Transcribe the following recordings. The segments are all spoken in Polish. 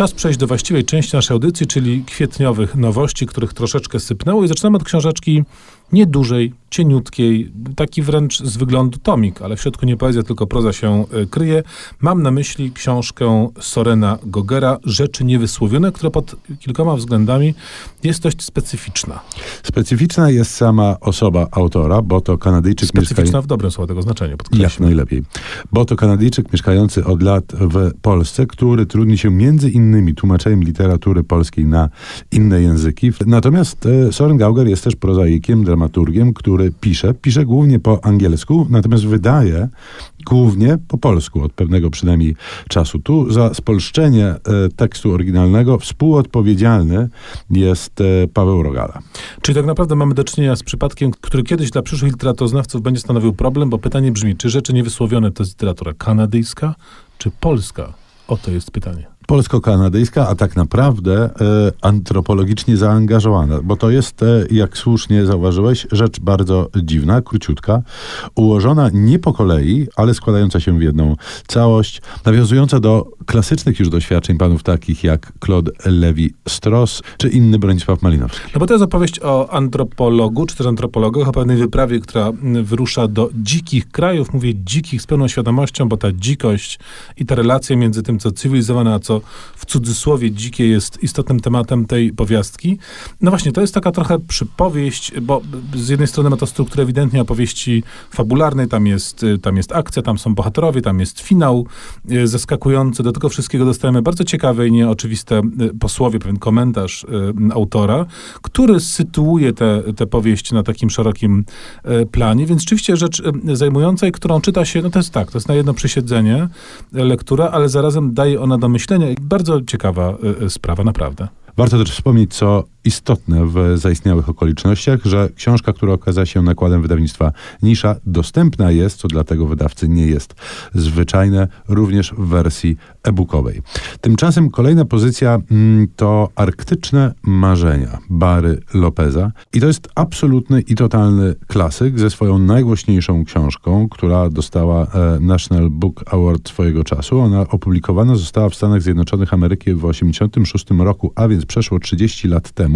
Czas przejść do właściwej części naszej audycji, czyli kwietniowych nowości, których troszeczkę sypnęło i zaczynamy od książeczki niedużej, cieniutkiej, taki wręcz z wyglądu tomik, ale w środku nie poezja, tylko proza się y, kryje. Mam na myśli książkę Sorena Gogera, Rzeczy Niewysłowione, która pod kilkoma względami jest dość specyficzna. Specyficzna jest sama osoba autora, bo to Kanadyjczyk Specyficzna w dobrym słowa tego znaczenia, Jak podkreślam. najlepiej. Bo to Kanadyjczyk mieszkający od lat w Polsce, który trudni się między innymi tłumaczeniem literatury polskiej na inne języki. Natomiast e, Soren Gauger jest też prozaikiem, dramaturgiem, który pisze. Pisze głównie po angielsku, natomiast wydaje głównie po polsku od pewnego przynajmniej czasu. Tu za spolszczenie e, tekstu oryginalnego współodpowiedzialny jest e, Paweł Rogala. Czyli tak naprawdę mamy do czynienia z przypadkiem, który kiedyś dla przyszłych literaturoznawców będzie stanowił problem, bo pytanie brzmi, czy rzeczy niewysłowione to jest literatura kanadyjska, czy polska? Oto jest pytanie. Polsko-kanadyjska, a tak naprawdę e, antropologicznie zaangażowana, bo to jest, e, jak słusznie zauważyłeś, rzecz bardzo dziwna, króciutka, ułożona nie po kolei, ale składająca się w jedną całość, nawiązująca do klasycznych już doświadczeń panów takich jak Claude Levi-Strauss czy inny Bronisław Malinowski. No bo to jest opowieść o antropologu, czy też antropologach, o pewnej wyprawie, która wyrusza do dzikich krajów. Mówię dzikich z pełną świadomością, bo ta dzikość i ta relacja między tym, co cywilizowane, a co w cudzysłowie dzikie jest istotnym tematem tej powiastki. No właśnie, to jest taka trochę przypowieść, bo z jednej strony ma to strukturę ewidentnie opowieści fabularnej, tam jest, y, tam jest akcja, tam są bohaterowie, tam jest finał y, zaskakujący. Do tego wszystkiego dostajemy bardzo ciekawe i nieoczywiste y, posłowie, pewien komentarz autora, który sytuuje tę powieść na takim szerokim planie, więc rzeczywiście rzecz zajmująca i którą czyta się, no to jest tak, to jest na jedno przysiedzenie lektura, ale zarazem daje ona do myślenia bardzo ciekawa y, y, sprawa, naprawdę. Warto też wspomnieć, co istotne w zaistniałych okolicznościach, że książka, która okazała się nakładem wydawnictwa Nisza, dostępna jest, co dla tego wydawcy nie jest zwyczajne, również w wersji e-bookowej. Tymczasem kolejna pozycja mm, to Arktyczne Marzenia Bary Lopeza. I to jest absolutny i totalny klasyk ze swoją najgłośniejszą książką, która dostała e, National Book Award swojego czasu. Ona opublikowana została w Stanach Zjednoczonych Ameryki w 1986 roku, a więc przeszło 30 lat temu.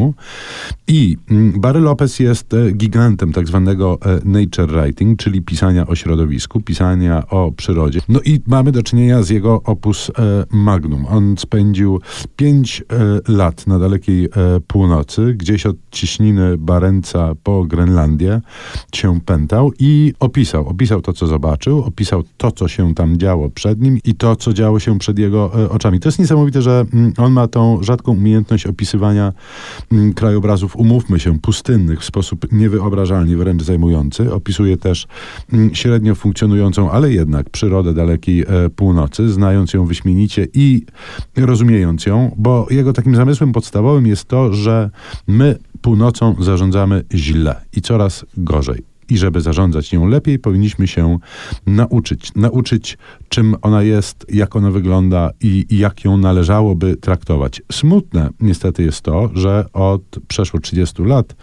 I mm, Barry Lopez jest e, gigantem tak zwanego e, nature writing, czyli pisania o środowisku, pisania o przyrodzie. No i mamy do czynienia z jego opus e, magnum. On spędził 5 lat na dalekiej północy, gdzieś od ciśniny Barenca po Grenlandię się pętał i opisał. Opisał to, co zobaczył, opisał to, co się tam działo przed nim i to, co działo się przed jego oczami. To jest niesamowite, że mm, on ma tą rzadką umiejętność opisywania krajobrazów, umówmy się, pustynnych w sposób niewyobrażalnie, wręcz zajmujący. Opisuje też mm, średnio funkcjonującą, ale jednak przyrodę dalekiej e, północy, znając ją wyśmienicie i rozumiejąc ją, bo jego takim zamysłem podstawowym jest to, że my północą zarządzamy źle i coraz gorzej. I żeby zarządzać nią lepiej, powinniśmy się nauczyć. Nauczyć, czym ona jest, jak ona wygląda i, i jak ją należałoby traktować. Smutne niestety jest to, że od przeszło 30 lat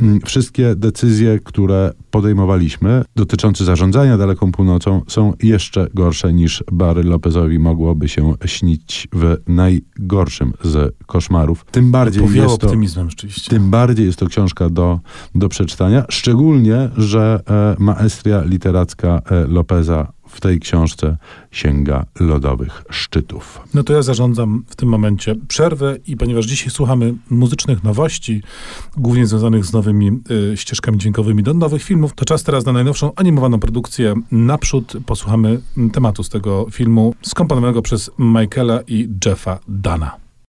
mm, wszystkie decyzje, które podejmowaliśmy dotyczące zarządzania daleką północą są jeszcze gorsze niż Barry Lopezowi mogłoby się śnić w najgorszym z koszmarów. Tym bardziej Powiało jest to... optymizmem rzeczywiście. Tym bardziej jest to książka do, do przeczytania, szczególnie, że e, maestria literacka e, Lopeza w tej książce sięga lodowych szczytów. No to ja zarządzam w tym momencie przerwę i ponieważ dzisiaj słuchamy muzycznych nowości, głównie związanych z nowymi y, ścieżkami dźwiękowymi do nowych filmów, to czas teraz na najnowszą animowaną produkcję Naprzód. Posłuchamy mm, tematu z tego filmu skomponowanego przez Michaela i Jeffa Dana.